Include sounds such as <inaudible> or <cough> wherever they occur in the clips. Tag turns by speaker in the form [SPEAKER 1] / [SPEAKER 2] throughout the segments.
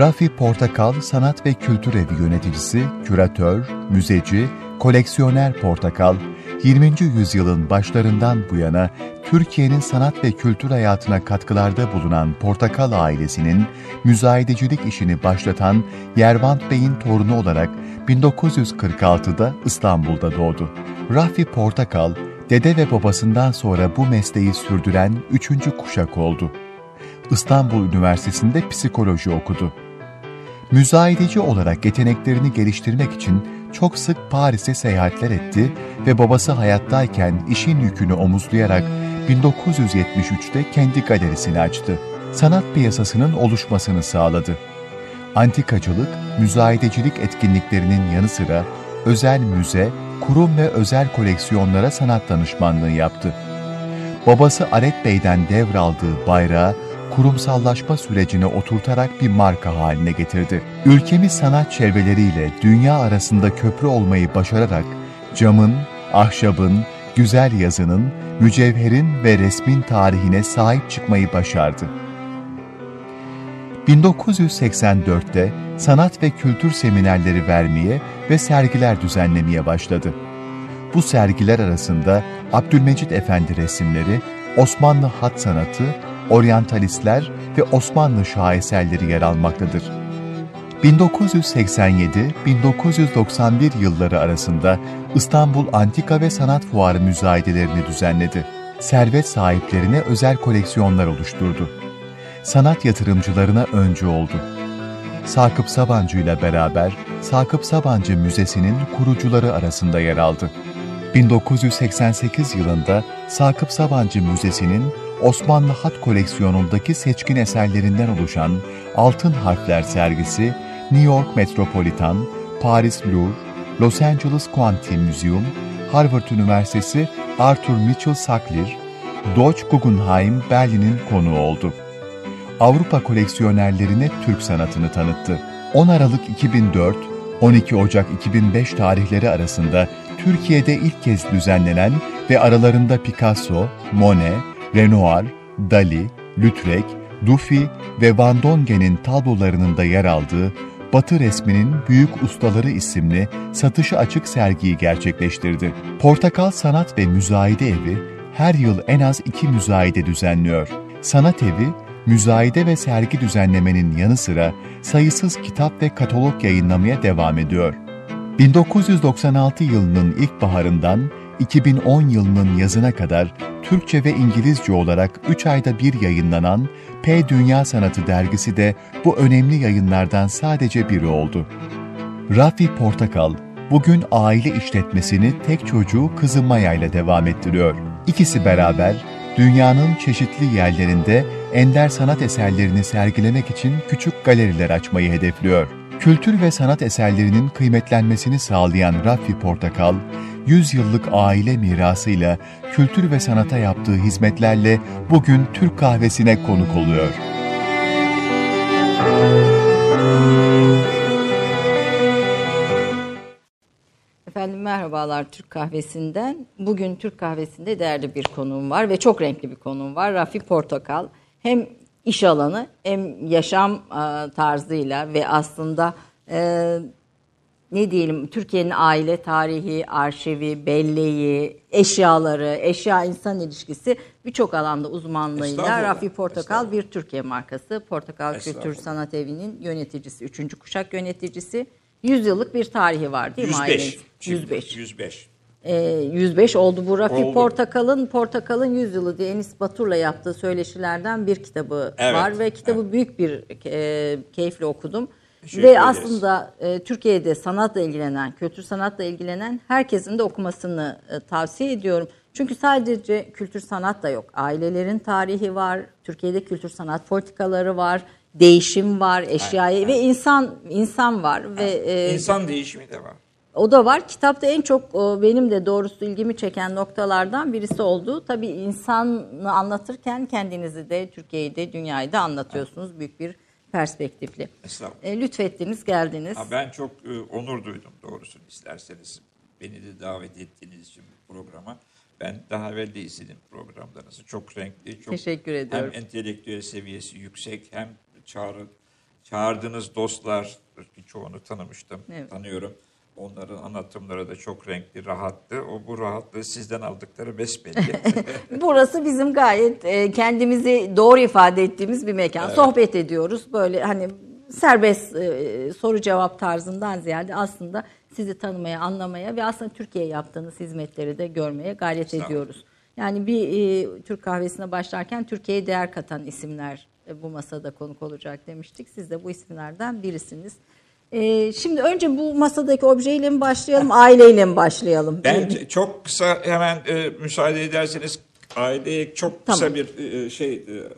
[SPEAKER 1] Rafi Portakal Sanat ve Kültür Evi yöneticisi, küratör, müzeci, koleksiyoner Portakal, 20. yüzyılın başlarından bu yana Türkiye'nin sanat ve kültür hayatına katkılarda bulunan Portakal ailesinin müzayedecilik işini başlatan Yervant Bey'in torunu olarak 1946'da İstanbul'da doğdu. Rafi Portakal, dede ve babasından sonra bu mesleği sürdüren üçüncü kuşak oldu. İstanbul Üniversitesi'nde psikoloji okudu. Müzayedeci olarak yeteneklerini geliştirmek için çok sık Paris'e seyahatler etti ve babası hayattayken işin yükünü omuzlayarak 1973'te kendi galerisini açtı. Sanat piyasasının oluşmasını sağladı. Antikacılık, müzayedecilik etkinliklerinin yanı sıra özel müze, kurum ve özel koleksiyonlara sanat danışmanlığı yaptı. Babası Aret Bey'den devraldığı bayrağı kurumsallaşma sürecine oturtarak bir marka haline getirdi. Ülkemiz sanat çevreleriyle dünya arasında köprü olmayı başararak camın, ahşabın, güzel yazının, mücevherin ve resmin tarihine sahip çıkmayı başardı. 1984'te sanat ve kültür seminerleri vermeye ve sergiler düzenlemeye başladı. Bu sergiler arasında Abdülmecit Efendi resimleri, Osmanlı hat sanatı, oryantalistler ve Osmanlı şaheserleri yer almaktadır. 1987-1991 yılları arasında İstanbul Antika ve Sanat Fuarı müzayedelerini düzenledi. Servet sahiplerine özel koleksiyonlar oluşturdu. Sanat yatırımcılarına öncü oldu. Sakıp Sabancı ile beraber Sakıp Sabancı Müzesi'nin kurucuları arasında yer aldı. 1988 yılında Sakıp Sabancı Müzesi'nin Osmanlı Hat koleksiyonundaki seçkin eserlerinden oluşan Altın Harfler sergisi New York Metropolitan, Paris Louvre, Los Angeles Quantum Museum, Harvard Üniversitesi Arthur Mitchell Sackler, Deutsche Guggenheim Berlin'in konuğu oldu. Avrupa koleksiyonerlerine Türk sanatını tanıttı. 10 Aralık 2004, 12 Ocak 2005 tarihleri arasında Türkiye'de ilk kez düzenlenen ve aralarında Picasso, Monet, Renoir, Dali, Lautrec, Dufy ve Van Dongen'in tablolarının da yer aldığı Batı resminin Büyük Ustaları isimli satışı açık sergiyi gerçekleştirdi. Portakal Sanat ve Müzayede Evi her yıl en az iki müzayede düzenliyor. Sanat Evi, müzayede ve sergi düzenlemenin yanı sıra sayısız kitap ve katalog yayınlamaya devam ediyor. 1996 yılının ilkbaharından 2010 yılının yazına kadar Türkçe ve İngilizce olarak 3 ayda bir yayınlanan P Dünya Sanatı dergisi de bu önemli yayınlardan sadece biri oldu. Rafi Portakal, bugün aile işletmesini tek çocuğu kızı Maya ile devam ettiriyor. İkisi beraber dünyanın çeşitli yerlerinde ender sanat eserlerini sergilemek için küçük galeriler açmayı hedefliyor. Kültür ve sanat eserlerinin kıymetlenmesini sağlayan Rafi Portakal, 100 yıllık aile mirasıyla kültür ve sanata yaptığı hizmetlerle bugün Türk kahvesine konuk oluyor.
[SPEAKER 2] Efendim merhabalar Türk Kahvesi'nden. Bugün Türk Kahvesi'nde değerli bir konuğum var ve çok renkli bir konuğum var. Rafi Portakal. Hem iş alanı hem yaşam e, tarzıyla ve aslında ne diyelim Türkiye'nin aile tarihi, arşivi, belleği, eşyaları, eşya insan ilişkisi birçok alanda uzmanlığıyla Rafi Portakal bir Türkiye markası. Portakal Kültür Sanat Evi'nin yöneticisi, üçüncü kuşak yöneticisi. 100 yıllık bir tarihi var değil
[SPEAKER 3] 105.
[SPEAKER 2] mi ailenin?
[SPEAKER 3] 105. 105.
[SPEAKER 2] Ee, 105 oldu bu Rafi
[SPEAKER 3] Oldu.
[SPEAKER 2] Portakal'ın Portakal'ın 100 yılı diye Enis Batur'la yaptığı söyleşilerden bir kitabı
[SPEAKER 3] Evet,
[SPEAKER 2] var ve kitabı büyük bir e, keyifle okudum.
[SPEAKER 3] Teşekkür
[SPEAKER 2] Ve
[SPEAKER 3] ederiz.
[SPEAKER 2] aslında e, Türkiye'de sanatla ilgilenen, kültür sanatla ilgilenen herkesin de okumasını e, tavsiye ediyorum. Çünkü sadece kültür sanat da yok. Ailelerin tarihi var, Türkiye'de kültür sanat politikaları var, değişim var, eşyayı ve insan insan var ve e,
[SPEAKER 3] İnsan değişimi de var.
[SPEAKER 2] o da var. Kitapta en çok benim de doğrusu ilgimi çeken noktalardan birisi oldu. Tabii insanı anlatırken kendinizi de Türkiye'yi de dünyayı da anlatıyorsunuz büyük bir perspektifli. E, lütfettiniz, geldiniz.
[SPEAKER 3] Ha, ben çok e, onur duydum doğrusunu isterseniz. Beni de davet ettiğiniz için bu programa. Ben daha evvel de izledim programlarınızı. Çok renkli, çok
[SPEAKER 2] Teşekkür ediyorum.
[SPEAKER 3] hem entelektüel seviyesi yüksek hem çağrı çağırdığınız dostlar, çoğunu tanımıştım,
[SPEAKER 2] Evet.
[SPEAKER 3] tanıyorum. Onların anlatımları da çok renkli, rahattı. O bu rahatlığı sizden aldıkları besbelli. <laughs>
[SPEAKER 2] Burası bizim gayet e, kendimizi doğru ifade ettiğimiz bir mekan. Sohbet ediyoruz. Böyle hani serbest e, soru cevap tarzından ziyade aslında sizi tanımaya, anlamaya ve aslında Türkiye yaptığınız hizmetleri de görmeye gayret ediyoruz. Yani bir e, Türk kahvesine başlarken Türkiye'ye değer katan isimler e, bu masada konuk olacak demiştik. Siz de bu isimlerden birisiniz. E, şimdi önce bu masadaki objeyle mi başlayalım, aileyle mi başlayalım?
[SPEAKER 3] Ben çok kısa hemen e, müsaade ederseniz aileye çok kısa
[SPEAKER 2] Tamam.
[SPEAKER 3] bir e, şey e,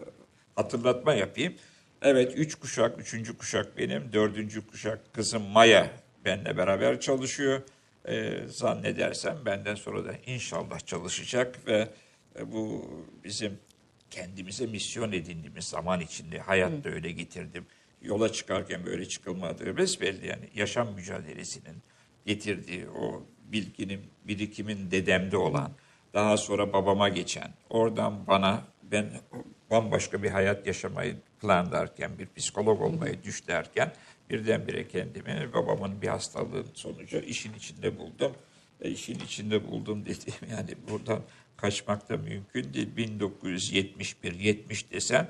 [SPEAKER 3] hatırlatma yapayım. Evet üç kuşak, üçüncü kuşak benim, dördüncü kuşak kızım Maya benimle beraber çalışıyor. E, zannedersem benden sonra da inşallah çalışacak ve e, bu bizim kendimize misyon edindiğimiz zaman içinde hayatta öyle getirdim. Yola çıkarken böyle çıkılmadığı besbelli yani yaşam mücadelesinin getirdiği o bilginin, birikimin dedemde olan, daha sonra babama geçen, oradan bana ben bambaşka bir hayat yaşamayı planlarken, bir psikolog olmayı düşlerken birdenbire kendimi babamın bir hastalığın sonucu işin içinde buldum. E, işin içinde buldum dediğim yani buradan kaçmak da mümkün değil. 1971-70 desen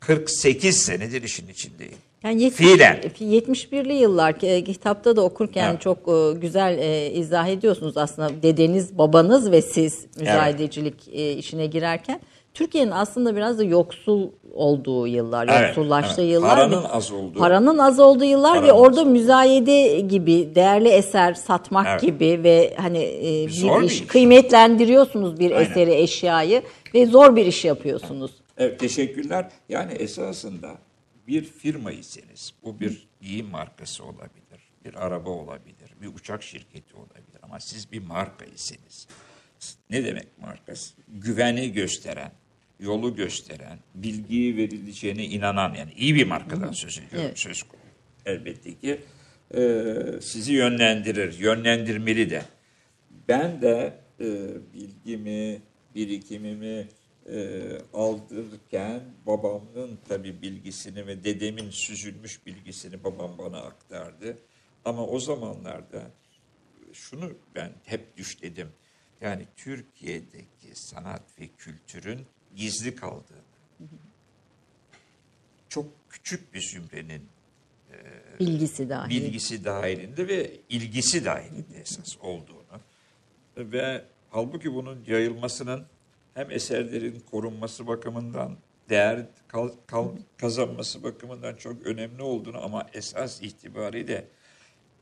[SPEAKER 3] 48 senedir işin içindeyim.
[SPEAKER 2] Yani 70,
[SPEAKER 3] Fiilen.
[SPEAKER 2] 71'li yıllar e, kitapta da okurken
[SPEAKER 3] Evet.
[SPEAKER 2] çok e, güzel e, izah ediyorsunuz aslında dedeniz, babanız ve siz müzayedecilik e, işine girerken Türkiye'nin aslında biraz da yoksul olduğu yıllar,
[SPEAKER 3] Evet,
[SPEAKER 2] yoksullaştığı
[SPEAKER 3] evet.
[SPEAKER 2] yıllar.
[SPEAKER 3] Paranın
[SPEAKER 2] ve-
[SPEAKER 3] az olduğu.
[SPEAKER 2] Paranın az olduğu yıllar ve
[SPEAKER 3] Paranın
[SPEAKER 2] orada
[SPEAKER 3] az.
[SPEAKER 2] müzayede gibi değerli eser satmak
[SPEAKER 3] Evet.
[SPEAKER 2] gibi ve hani e, bir
[SPEAKER 3] bir
[SPEAKER 2] iş,
[SPEAKER 3] iş.
[SPEAKER 2] kıymetlendiriyorsunuz bir
[SPEAKER 3] Aynen.
[SPEAKER 2] eseri, eşyayı ve zor bir iş yapıyorsunuz.
[SPEAKER 3] Evet teşekkürler. Yani esasında bir firmayısınız. Bu bir giyim markası olabilir, bir araba olabilir, bir uçak şirketi olabilir ama siz bir markayısınız. Ne demek markası? Güveni gösteren, yolu gösteren, bilgiyi verileceğine inanan yani iyi bir markadan söz ediyorum
[SPEAKER 2] Evet.
[SPEAKER 3] söz konusu. Elbette ki e, sizi yönlendirir, yönlendirmeli de. Ben de e, bilgimi, birikimimi e, aldırırken babamın tabii bilgisini ve dedemin süzülmüş bilgisini babam bana aktardı. Ama o zamanlarda şunu ben hep düşledim. Yani Türkiye'deki sanat ve kültürün gizli kaldığını, çok küçük bir zümrenin
[SPEAKER 2] Bilgisi dahi.
[SPEAKER 3] bilgisi dahilinde ve ilgisi dahilinde esas olduğunu ve halbuki bunun yayılmasının hem eserlerin korunması bakımından değer kal- kal- kazanması bakımından çok önemli olduğunu ama esas itibariyle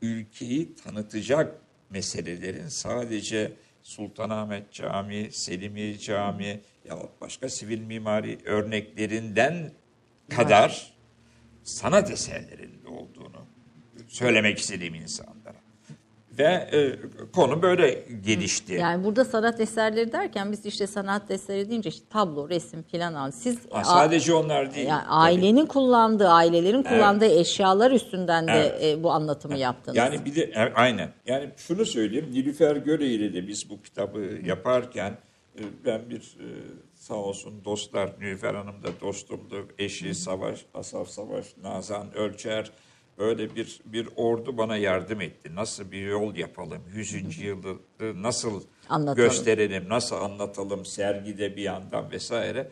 [SPEAKER 3] ülkeyi tanıtacak meselelerin sadece Sultanahmet Camii, Selimiye Camii ya başka sivil mimari örneklerinden kadar sanat eserlerinde olduğunu söylemek istediğim insanlara. Ve e, konu böyle gelişti.
[SPEAKER 2] Yani burada sanat eserleri derken biz işte sanat eseri deyince işte tablo, resim falan al. Siz
[SPEAKER 3] Ha, sadece onlar değil.
[SPEAKER 2] yani
[SPEAKER 3] tabii.
[SPEAKER 2] ailenin kullandığı, ailelerin kullandığı eşyalar üstünden de
[SPEAKER 3] Evet.
[SPEAKER 2] e, bu anlatımı yaptınız.
[SPEAKER 3] Yani bir de e, aynen. Yani şunu söyleyeyim. Nilüfer Göre ile de biz bu kitabı yaparken e, ben bir e, sağ olsun dostlar Nilüfer Hanım da dostumdu. Eşi Savaş, Asaf Savaş, Nazan Ölçer böyle bir bir ordu bana yardım etti. Nasıl bir yol yapalım? 100. yılı nasıl
[SPEAKER 2] Anlatalım.
[SPEAKER 3] gösterelim? Nasıl anlatalım? Sergide bir yandan vesaire.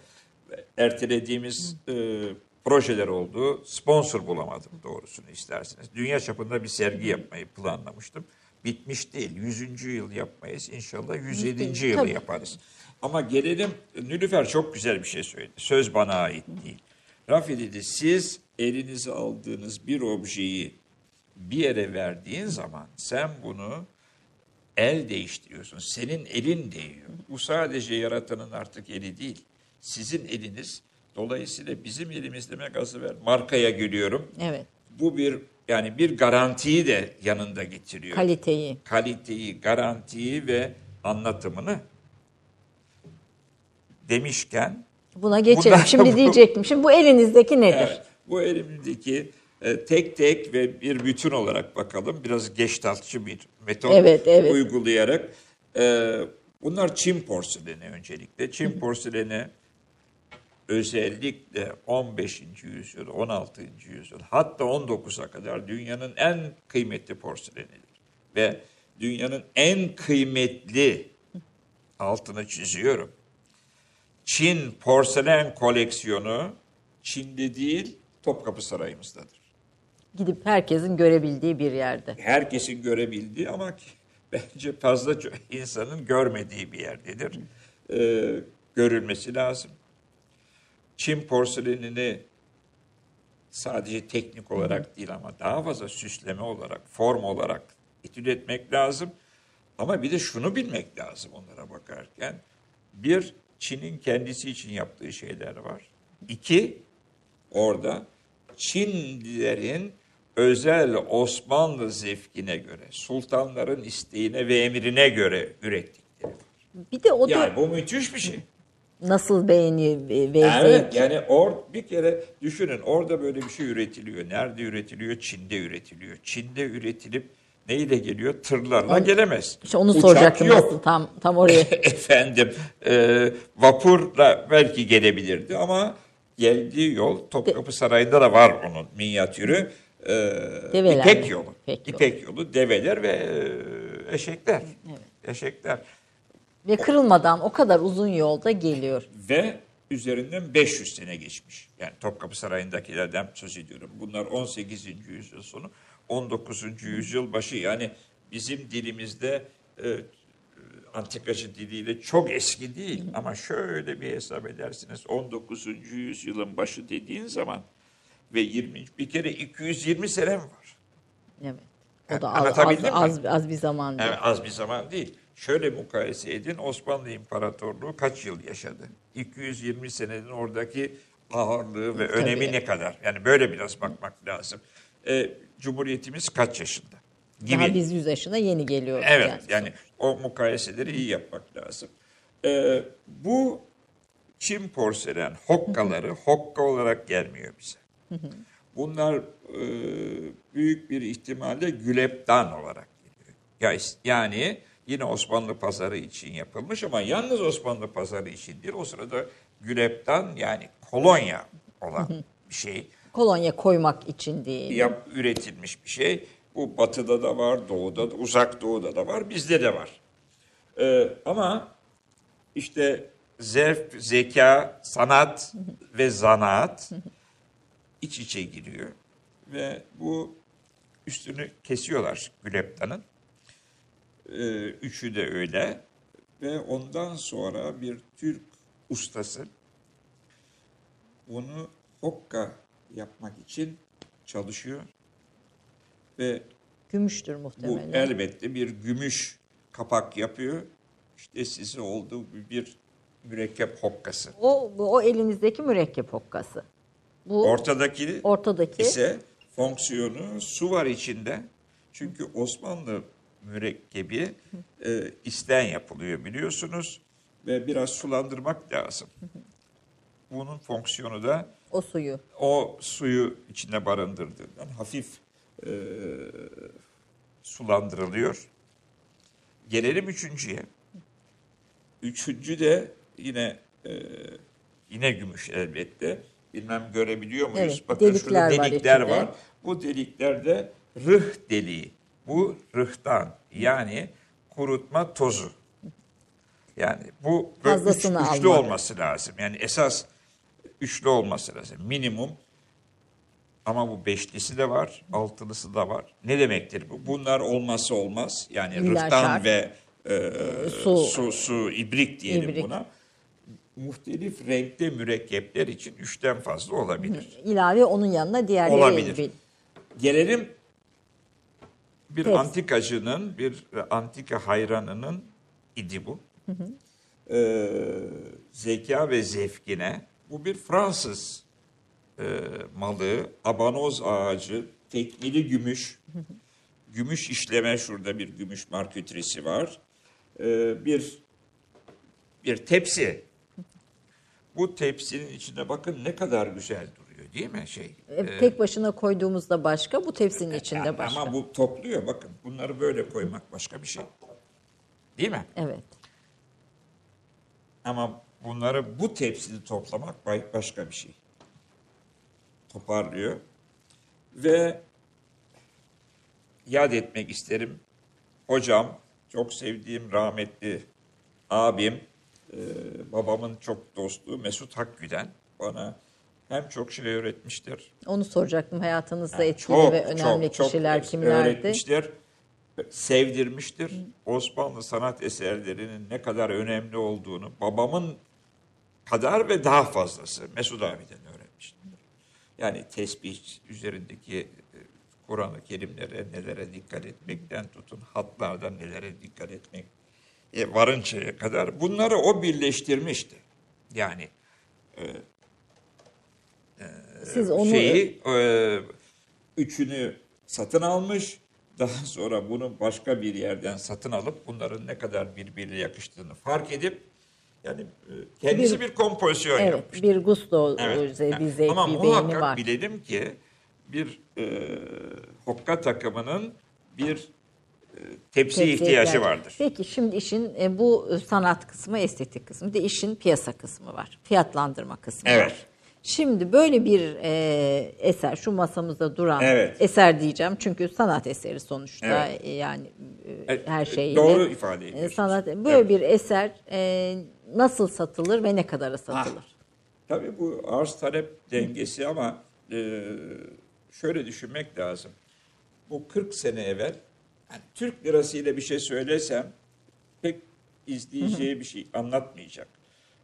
[SPEAKER 3] Ertelediğimiz e, projeler oldu. Sponsor bulamadım doğrusunu isterseniz. Dünya çapında bir sergi yapmayı planlamıştım. Bitmiş değil. 100. yıl yapmayız. İnşallah 107. yılı yaparız. Ama gelelim Nülüfer çok güzel bir şey söyledi. Söz bana ait değil. Rafi dedi siz elinize aldığınız bir objeyi bir yere verdiğin zaman sen bunu el değiştiriyorsun. Senin elin değiyor. Bu sadece yaratanın artık eli değil. Sizin eliniz dolayısıyla bizim elimiz demek az evvel markaya gülüyorum.
[SPEAKER 2] Evet.
[SPEAKER 3] Bu bir yani bir garantiyi de yanında getiriyor.
[SPEAKER 2] Kaliteyi.
[SPEAKER 3] Kaliteyi, garantiyi ve anlatımını demişken
[SPEAKER 2] Buna geçelim.
[SPEAKER 3] Bundan-
[SPEAKER 2] Şimdi
[SPEAKER 3] bu-
[SPEAKER 2] diyecektim. Şimdi bu elinizdeki nedir?
[SPEAKER 3] Evet, bu elimdeki e, tek tek ve bir bütün olarak bakalım. Biraz geçtaltçı bir metot
[SPEAKER 2] Evet, evet.
[SPEAKER 3] uygulayarak. e, bunlar Çin porseleni öncelikle. Çin porseleni özellikle 15. yüzyıl, 16. yüzyıl hatta 19'a kadar dünyanın en kıymetli porselenidir. Ve dünyanın en kıymetli altını çiziyorum. Çin porselen koleksiyonu Çin'de değil Topkapı Sarayımızdadır.
[SPEAKER 2] Gidip herkesin görebildiği bir yerde.
[SPEAKER 3] Herkesin görebildiği ama bence fazla insanın görmediği bir yerdedir. Ee, görülmesi lazım. Çin porselenini sadece teknik olarak değil ama daha fazla süsleme olarak, form olarak etüt etmek lazım. Ama bir de şunu bilmek lazım onlara bakarken. Bir, Çin'in kendisi için yaptığı şeyler var. İki, orada Çinlilerin özel Osmanlı zevkine göre, sultanların isteğine ve emrine göre ürettikleri. var.
[SPEAKER 2] Bir de o da
[SPEAKER 3] Yani bu müthiş bir şey.
[SPEAKER 2] nasıl beğeni ve ve
[SPEAKER 3] Evet
[SPEAKER 2] zevk.
[SPEAKER 3] yani or bir kere düşünün orada böyle bir şey üretiliyor. Nerede üretiliyor? Çin'de üretiliyor. Çin'de üretilip neyle geliyor? Tırlarla gelemez.
[SPEAKER 2] İşte onu
[SPEAKER 3] Uçak
[SPEAKER 2] soracaktım
[SPEAKER 3] yok.
[SPEAKER 2] nasıl tam tam oraya. <laughs>
[SPEAKER 3] Efendim e, vapurla belki gelebilirdi ama geldiği yol Topkapı Sarayı'nda da var onun minyatürü. E,
[SPEAKER 2] Develer
[SPEAKER 3] İpek yolu.
[SPEAKER 2] İpek yolu.
[SPEAKER 3] İpek yolu, develer ve e, eşekler. Eşekler.
[SPEAKER 2] ve kırılmadan o kadar uzun yolda geliyor.
[SPEAKER 3] Ve üzerinden 500 sene geçmiş. Yani Topkapı Sarayı'ndakilerden söz ediyorum. Bunlar 18. yüzyıl sonu, 19. yüzyıl başı. Yani bizim dilimizde e, antikacı diliyle çok eski değil. Ama şöyle bir hesap edersiniz. 19. yüzyılın başı dediğin zaman ve 20. bir kere 220 sene var.
[SPEAKER 2] Evet.
[SPEAKER 3] Yani
[SPEAKER 2] O da az, az,
[SPEAKER 3] mi?
[SPEAKER 2] az, az bir zaman değil.
[SPEAKER 3] Evet, az bir zaman değil. Şöyle mukayese edin Osmanlı İmparatorluğu kaç yıl yaşadı? 220 senenin oradaki ağırlığı ve önemi ne kadar? Yani böyle biraz bakmak lazım. Ee, Cumhuriyetimiz kaç yaşında? Gibi.
[SPEAKER 2] Daha biz yüz yaşına yeni geliyoruz.
[SPEAKER 3] Evet
[SPEAKER 2] yani.
[SPEAKER 3] yani o mukayeseleri iyi yapmak lazım. Ee, bu Çin porselen hokkaları <laughs> hokka olarak gelmiyor bize. Bunlar e, büyük bir ihtimalle güleptan olarak geliyor. Ya- Yani yine Osmanlı pazarı için yapılmış ama yalnız Osmanlı pazarı için değil. O sırada güleptan yani kolonya olan <laughs> bir şey
[SPEAKER 2] Kolonya koymak için değil.
[SPEAKER 3] yap, üretilmiş bir şey. Bu batıda da var, doğuda da, uzak doğuda da var, bizde de var. Ee, ama işte zevk, zeka, sanat <laughs> ve zanaat iç içe giriyor. Ve bu üstünü kesiyorlar Güleptan'ın. Ee, üçü de öyle. Ve ondan sonra bir Türk ustası bunu hokka yapmak için çalışıyor. Ve
[SPEAKER 2] Gümüştür
[SPEAKER 3] bu
[SPEAKER 2] muhtemelen.
[SPEAKER 3] elbette bir gümüş kapak yapıyor. İşte size olduğu bir mürekkep hokkası.
[SPEAKER 2] O, o elinizdeki mürekkep hokkası. Bu
[SPEAKER 3] Ortadaki
[SPEAKER 2] ortadaki
[SPEAKER 3] ise fonksiyonu su var içinde. Çünkü Osmanlı mürekkebi e, isten yapılıyor biliyorsunuz ve biraz sulandırmak lazım. Bunun fonksiyonu da
[SPEAKER 2] o suyu.
[SPEAKER 3] o suyu içinde barındırdığından hafif e, sulandırılıyor. Gelelim üçüncüye. Üçüncü de yine e, yine gümüş elbette. Bilmem görebiliyor muyuz?
[SPEAKER 2] Evet,
[SPEAKER 3] Bakın şurada
[SPEAKER 2] delikler var
[SPEAKER 3] delikler
[SPEAKER 2] içinde.
[SPEAKER 3] var. Bu deliklerde rıh deliği. Bu rıhtan yani kurutma tozu. Yani bu üç- üçlü
[SPEAKER 2] almak.
[SPEAKER 3] olması lazım. Yani esas üçlü olması lazım. Minimum ama bu beşlisi de var, altılısı da var. Ne demektir bu? Bunlar olmazsa olmaz. Yani
[SPEAKER 2] İlla
[SPEAKER 3] rıhtan ve e,
[SPEAKER 2] Su.
[SPEAKER 3] su, su, ibrik diyelim
[SPEAKER 2] İbrik.
[SPEAKER 3] buna. Muhtelif renkte mürekkepler için üçten fazla olabilir.
[SPEAKER 2] İlave onun yanına diğerleri
[SPEAKER 3] Olabilir.
[SPEAKER 2] bil-
[SPEAKER 3] Gelelim bir
[SPEAKER 2] Peki.
[SPEAKER 3] antikacının, bir antika hayranının idi bu. Ee, zeka ve zevkine. Bu bir Fransız e, malı, abanoz ağacı, tekmili gümüş. Gümüş işleme şurada bir gümüş markütrisi var. Ee, bir bir tepsi. Bu tepsinin içinde bakın ne kadar güzel duruyor değil mi şey?
[SPEAKER 2] E, Tek başına koyduğumuzda başka, bu tepsinin içinde
[SPEAKER 3] Ya,
[SPEAKER 2] başka.
[SPEAKER 3] Ama bu topluyor bakın. Bunları böyle koymak başka bir şey. Değil mi?
[SPEAKER 2] Evet.
[SPEAKER 3] Ama bunları bu tepside toplamak başka bir şey. Toparlıyor. Ve yad etmek isterim. Hocam, çok sevdiğim rahmetli abim, e, babamın çok dostu Mesut Hakküden bana hem çok şey öğretmiştir.
[SPEAKER 2] Onu soracaktım. Hayatınızda
[SPEAKER 3] Yani
[SPEAKER 2] etkili
[SPEAKER 3] çok,
[SPEAKER 2] ve önemli
[SPEAKER 3] çok, çok
[SPEAKER 2] kişiler kimlerdi?
[SPEAKER 3] Öğretmiştir, sevdirmiştir. Osmanlı sanat eserlerinin ne kadar önemli olduğunu babamın kadar ve daha fazlası Mesut abiden öğrenmiştir. Yani tesbih üzerindeki e, Kur'an-ı Kerimlere nelere dikkat etmekten tutun hatlardan nelere dikkat etmek e, varıncaya kadar bunları o birleştirmişti. Yani
[SPEAKER 2] Siz onu
[SPEAKER 3] şeyi e, üçünü satın almış. Daha sonra bunu başka bir yerden satın alıp bunların ne kadar birbirine yakıştığını fark edip yani e, kendisi bir, kompozisyon
[SPEAKER 2] evet
[SPEAKER 3] yapmış.
[SPEAKER 2] bir gusto
[SPEAKER 3] Evet.
[SPEAKER 2] bir zevk,
[SPEAKER 3] Ama
[SPEAKER 2] bir
[SPEAKER 3] muhakkak
[SPEAKER 2] var.
[SPEAKER 3] bilelim ki bir e, hokka takımının bir e, tepsi
[SPEAKER 2] Tepsiye
[SPEAKER 3] ihtiyacı vardır.
[SPEAKER 2] Peki şimdi işin e, bu sanat kısmı, estetik kısmı, bir de işin piyasa kısmı var. Fiyatlandırma kısmı
[SPEAKER 3] Evet.
[SPEAKER 2] var. Şimdi böyle bir e, eser, şu masamızda duran
[SPEAKER 3] Evet.
[SPEAKER 2] eser diyeceğim çünkü sanat eseri sonuçta
[SPEAKER 3] Evet.
[SPEAKER 2] e, yani e,
[SPEAKER 3] Evet,
[SPEAKER 2] her
[SPEAKER 3] e,
[SPEAKER 2] şeyi.
[SPEAKER 3] doğru ifade ediyorsunuz.
[SPEAKER 2] Sanat böyle
[SPEAKER 3] Evet.
[SPEAKER 2] bir eser e, nasıl satılır ve ne kadara satılır?
[SPEAKER 3] Tabii bu arz talep dengesi ama e, şöyle düşünmek lazım. Bu 40 sene evvel yani Türk lirasıyla bir şey söylesem pek izleyeceği bir şey anlatmayacak.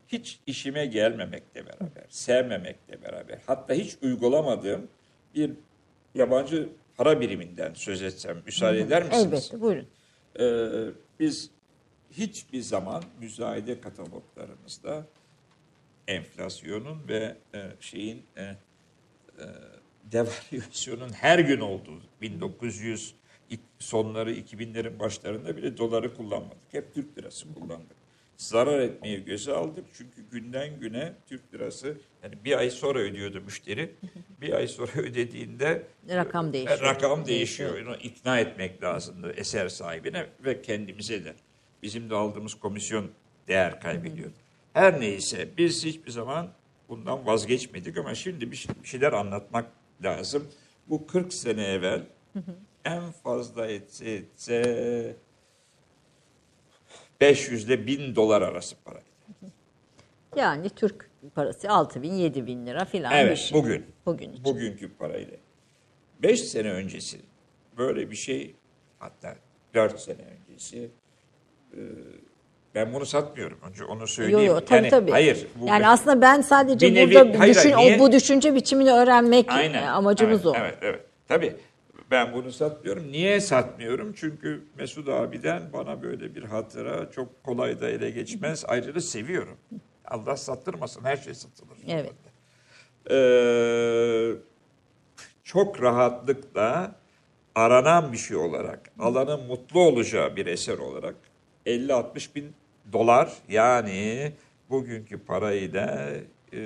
[SPEAKER 3] Hiç işime gelmemekle beraber, sevmemekle beraber, hatta hiç uygulamadığım bir yabancı para biriminden söz etsem müsaade eder misiniz?
[SPEAKER 2] Elbette buyurun.
[SPEAKER 3] Ee, biz hiçbir zaman müzayede kataloglarımızda enflasyonun ve e, şeyin e, e, devalüasyonun her gün olduğu 1900 ilk- sonları 2000'lerin başlarında bile doları kullanmadık. Hep Türk lirası kullandık. Zarar etmeyi göze aldık çünkü günden güne Türk lirası yani bir ay sonra ödüyordu müşteri. Bir ay sonra ödediğinde
[SPEAKER 2] Rakam değişiyor.
[SPEAKER 3] Rakam değişiyor. Onu ikna etmek lazımdı eser sahibine ve kendimize de. Bizim de aldığımız komisyon değer kaybediyordu. Her neyse biz hiçbir zaman bundan vazgeçmedik ama şimdi bir şey- bir şeyler anlatmak lazım. Bu 40 sene evvel en fazla etse etse 500 ile 1000 dolar arası paraydı.
[SPEAKER 2] Yani Türk parası 6 bin 7 bin lira filan bir
[SPEAKER 3] Evet
[SPEAKER 2] şey.
[SPEAKER 3] bugün.
[SPEAKER 2] Bugün için.
[SPEAKER 3] Bugünkü parayla. 5 sene öncesi böyle bir şey hatta 4 sene öncesi ben bunu satmıyorum. Önce onu
[SPEAKER 2] Yo
[SPEAKER 3] söyleyeyim.
[SPEAKER 2] yo tabii
[SPEAKER 3] yani,
[SPEAKER 2] tabii.
[SPEAKER 3] Hayır. bu-
[SPEAKER 2] yani aslında ben sadece
[SPEAKER 3] nevi-
[SPEAKER 2] burada
[SPEAKER 3] hayır,
[SPEAKER 2] düşün,
[SPEAKER 3] hayır, niye?
[SPEAKER 2] bu düşünce biçimini öğrenmek
[SPEAKER 3] Aynen.
[SPEAKER 2] e, amacımız
[SPEAKER 3] evet,
[SPEAKER 2] o.
[SPEAKER 3] Evet, evet. Tabii ben bunu satmıyorum. Niye satmıyorum? Çünkü Mesut abiden bana böyle bir hatıra çok kolay da ele geçmez. Ayrıca seviyorum. Allah sattırmasın. Her şey satılır.
[SPEAKER 2] Evet.
[SPEAKER 3] Ee, çok rahatlıkla aranan bir şey olarak, alanın mutlu olacağı bir eser olarak 50-60 bin dolar yani bugünkü parayla e,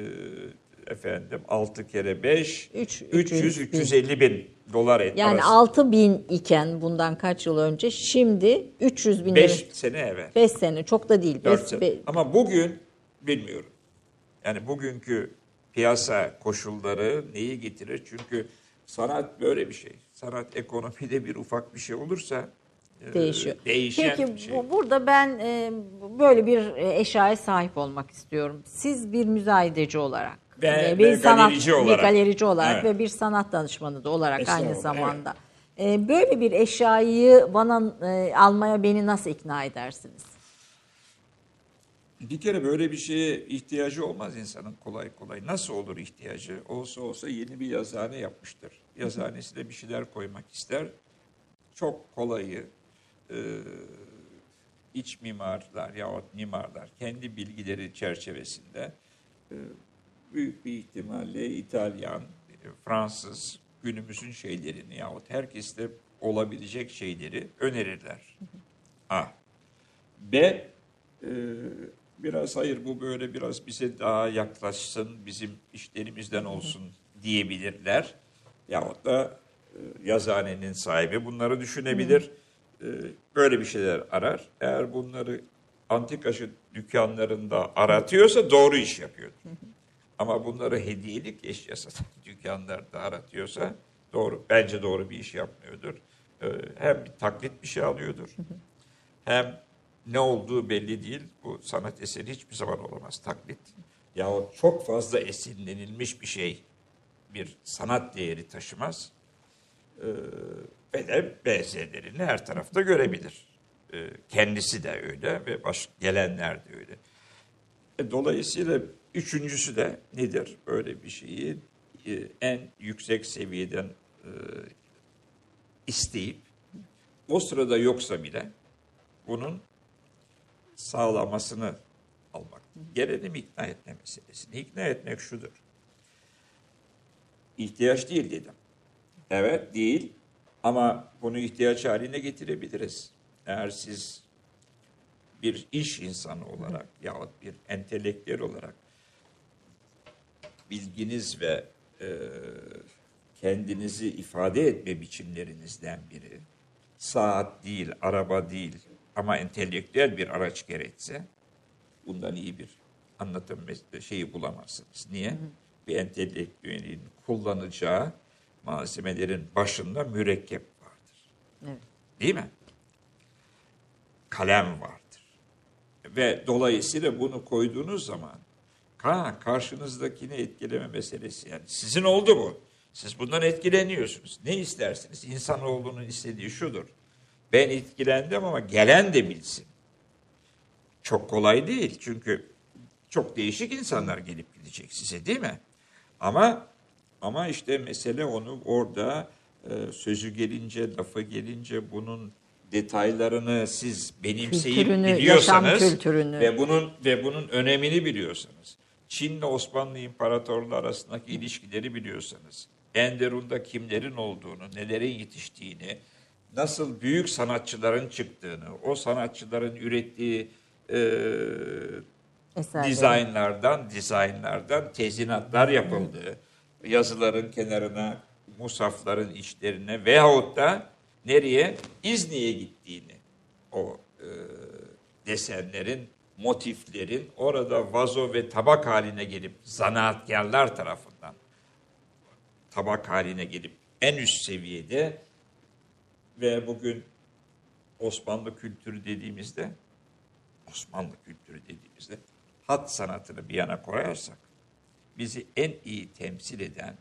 [SPEAKER 3] efendim 6 kere 5
[SPEAKER 2] Üç- 300 bin.
[SPEAKER 3] 300-350 bin dolar et
[SPEAKER 2] Yani
[SPEAKER 3] arası.
[SPEAKER 2] 6 bin iken bundan kaç yıl önce şimdi 300 bin
[SPEAKER 3] 5 sene evvel.
[SPEAKER 2] 5 sene çok da değil.
[SPEAKER 3] 4
[SPEAKER 2] Beş-
[SPEAKER 3] sene.
[SPEAKER 2] be-
[SPEAKER 3] Ama bugün bilmiyorum. Yani bugünkü piyasa koşulları neyi getirir? Çünkü sanat böyle bir şey. Sanat ekonomide bir ufak bir şey olursa
[SPEAKER 2] değişiyor.
[SPEAKER 3] değişen
[SPEAKER 2] Peki
[SPEAKER 3] bir şey.
[SPEAKER 2] bu, burada ben e, böyle bir e, eşyaya sahip olmak istiyorum. Siz bir müzayedeci olarak
[SPEAKER 3] Ve-
[SPEAKER 2] e,
[SPEAKER 3] ve
[SPEAKER 2] bir sanat
[SPEAKER 3] galerici olarak.
[SPEAKER 2] bir galerici olarak
[SPEAKER 3] Evet.
[SPEAKER 2] ve bir sanat danışmanı da olarak
[SPEAKER 3] Estağfurullah,
[SPEAKER 2] aynı zamanda. E, böyle bir eşyayı bana e, almaya beni nasıl ikna edersiniz?
[SPEAKER 3] Bir kere böyle bir şeye ihtiyacı olmaz insanın kolay kolay. Nasıl olur ihtiyacı? Olsa olsa yeni bir yazıhane yapmıştır. Yazıhanesine bir şeyler koymak ister. Çok kolayı e, iç mimarlar yahut mimarlar kendi bilgileri çerçevesinde e, büyük bir ihtimalle İtalyan, e, Fransız günümüzün şeylerini yahut herkeste olabilecek şeyleri önerirler. A. B. e, biraz hayır bu böyle biraz bize daha yaklaşsın, bizim işlerimizden olsun diyebilirler. Yahut da e, yazıhanenin sahibi bunları düşünebilir. E, böyle bir şeyler arar. Eğer bunları antikacı dükkanlarında aratıyorsa doğru iş yapıyordur. <laughs> Ama bunları hediyelik eşya satan <laughs> dükkanlarda aratıyorsa doğru bence doğru bir iş yapmıyordur. Ee, hem bir taklit bir şey alıyordur. <laughs> Hem ne olduğu belli değil. Bu sanat eseri hiçbir zaman olamaz taklit. Yahut çok fazla esinlenilmiş bir şey bir sanat değeri taşımaz. Ve de benzerlerini her tarafta görebilir. Ee, kendisi de öyle ve baş, gelenler de öyle. E, dolayısıyla üçüncüsü de nedir? Böyle bir şeyi e, en yüksek seviyeden e, isteyip o sırada yoksa bile bunun sağlamasını almak. Gelelim ikna etme meselesine. İkna etmek şudur. İhtiyaç değil dedim. Evet değil ama bunu ihtiyaç haline getirebiliriz. Eğer siz bir iş insanı olarak yahut bir entelektüel olarak bilginiz ve e, kendinizi ifade etme biçimlerinizden biri saat değil, araba değil ama entelektüel bir araç gerekse bundan iyi bir anlatım şeyi bulamazsınız. Niye? Hı hı. Bir entelektüelin kullanacağı malzemelerin başında mürekkep vardır. Evet. Değil mi? Kalem vardır. Ve dolayısıyla bunu koyduğunuz zaman ha, karşınızdakini etkileme meselesi yani sizin oldu bu. Siz bundan etkileniyorsunuz. Ne istersiniz? İnsanoğlunun istediği şudur. Ben etkilendim ama gelen de bilsin. Çok kolay değil çünkü çok değişik insanlar gelip gidecek size değil mi? Ama ama işte mesele onu orada e, sözü gelince, lafı gelince bunun detaylarını siz benimseyip kültürünü, biliyorsanız ve bunun ve bunun önemini biliyorsanız, Çin'le Osmanlı İmparatorluğu arasındaki ilişkileri biliyorsanız, Enderun'da kimlerin olduğunu, nelerin yetiştiğini, nasıl büyük sanatçıların çıktığını, o sanatçıların ürettiği e, dizaynlardan, dizaynlardan tezinatlar yapıldığı, yazıların kenarına, musafların içlerine veyahut da nereye? İzni'ye gittiğini o e, desenlerin, motiflerin orada vazo ve tabak haline gelip zanaatkarlar tarafından tabak haline gelip en üst seviyede ve bugün Osmanlı kültürü dediğimizde Osmanlı kültürü dediğimizde hat sanatını bir yana koyarsak bizi en iyi temsil eden